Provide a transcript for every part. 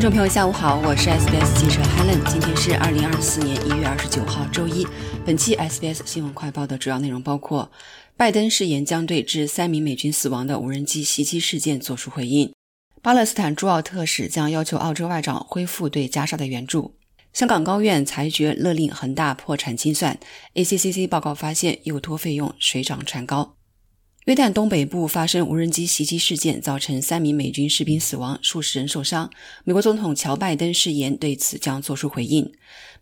众朋友，下午好，我是 SBS 记者 Helen。今天是二零二四年一月二十九号，周一。本期 SBS 新闻快报的主要内容包括：拜登誓言将对致三名美军死亡的无人机袭击事件作出回应；巴勒斯坦驻澳特使将要求澳洲外长恢复对加沙的援助；香港高院裁决勒令恒大破产清算；ACCC 报告发现幼托费用水涨船高。约旦东北部发生无人机袭击事件，造成三名美军士兵死亡，数十人受伤。美国总统乔·拜登誓言对此将作出回应。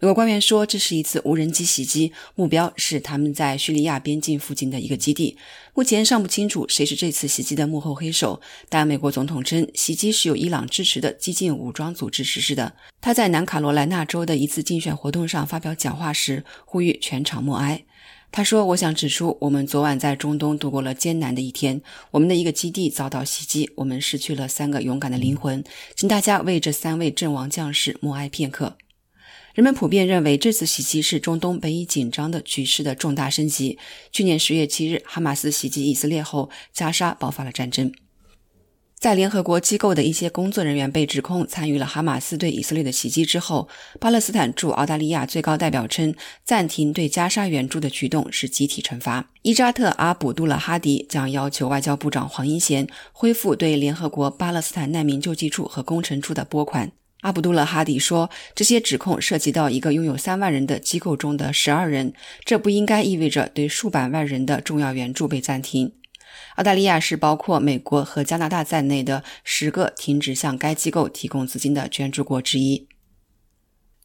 美国官员说，这是一次无人机袭击，目标是他们在叙利亚边境附近的一个基地。目前尚不清楚谁是这次袭击的幕后黑手，但美国总统称袭击是由伊朗支持的激进武装组织实施的。他在南卡罗来纳州的一次竞选活动上发表讲话时，呼吁全场默哀。他说：“我想指出，我们昨晚在中东度过了艰难的一天。我们的一个基地遭到袭击，我们失去了三个勇敢的灵魂。请大家为这三位阵亡将士默哀片刻。”人们普遍认为，这次袭击是中东本已紧张的局势的重大升级。去年十月七日，哈马斯袭击以色列后，加沙爆发了战争。在联合国机构的一些工作人员被指控参与了哈马斯对以色列的袭击之后，巴勒斯坦驻澳大利亚最高代表称，暂停对加沙援助的举动是集体惩罚。伊扎特·阿卜杜勒哈迪将要求外交部长黄英贤恢复对联合国巴勒斯坦难民救济处和工程处的拨款。阿卜杜勒哈迪说，这些指控涉及到一个拥有三万人的机构中的十二人，这不应该意味着对数百万人的重要援助被暂停。澳大利亚是包括美国和加拿大在内的十个停止向该机构提供资金的捐助国之一。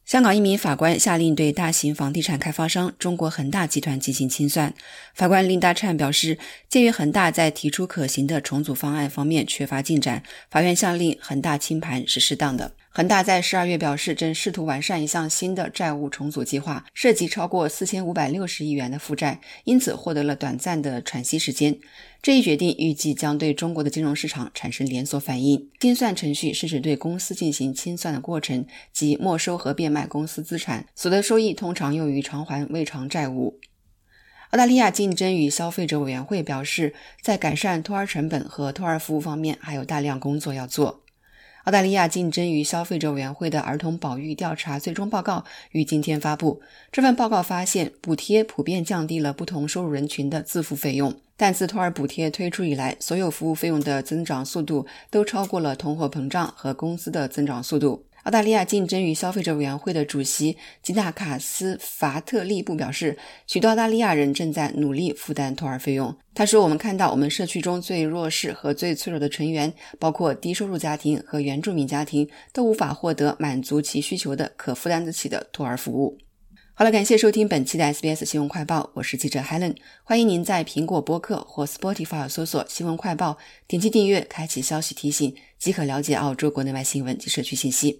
香港一名法官下令对大型房地产开发商中国恒大集团进行清算。法官林达灿表示，鉴于恒大在提出可行的重组方案方面缺乏进展，法院下令恒大清盘是适当的。恒大在十二月表示，正试图完善一项新的债务重组计划，涉及超过四千五百六十亿元的负债，因此获得了短暂的喘息时间。这一决定预计将对中国的金融市场产生连锁反应。清算程序是指对公司进行清算的过程，即没收和变卖公司资产，所得收益通常用于偿还未偿债务。澳大利亚竞争与消费者委员会表示，在改善托儿成本和托儿服务方面还有大量工作要做。澳大利亚竞争与消费者委员会的儿童保育调查最终报告于今天发布。这份报告发现，补贴普遍降低了不同收入人群的自付费用，但自托儿补贴推出以来，所有服务费用的增长速度都超过了通货膨胀和工资的增长速度。澳大利亚竞争与消费者委员会的主席吉纳卡斯·法特利布表示，许多澳大利亚人正在努力负担托儿费用。他说：“我们看到，我们社区中最弱势和最脆弱的成员，包括低收入家庭和原住民家庭，都无法获得满足其需求的可负担得起的托儿服务。”好了，感谢收听本期的 SBS 新闻快报，我是记者 Helen。欢迎您在苹果播客或 Spotify 搜索“新闻快报”，点击订阅，开启消息提醒，即可了解澳洲国内外新闻及社区信息。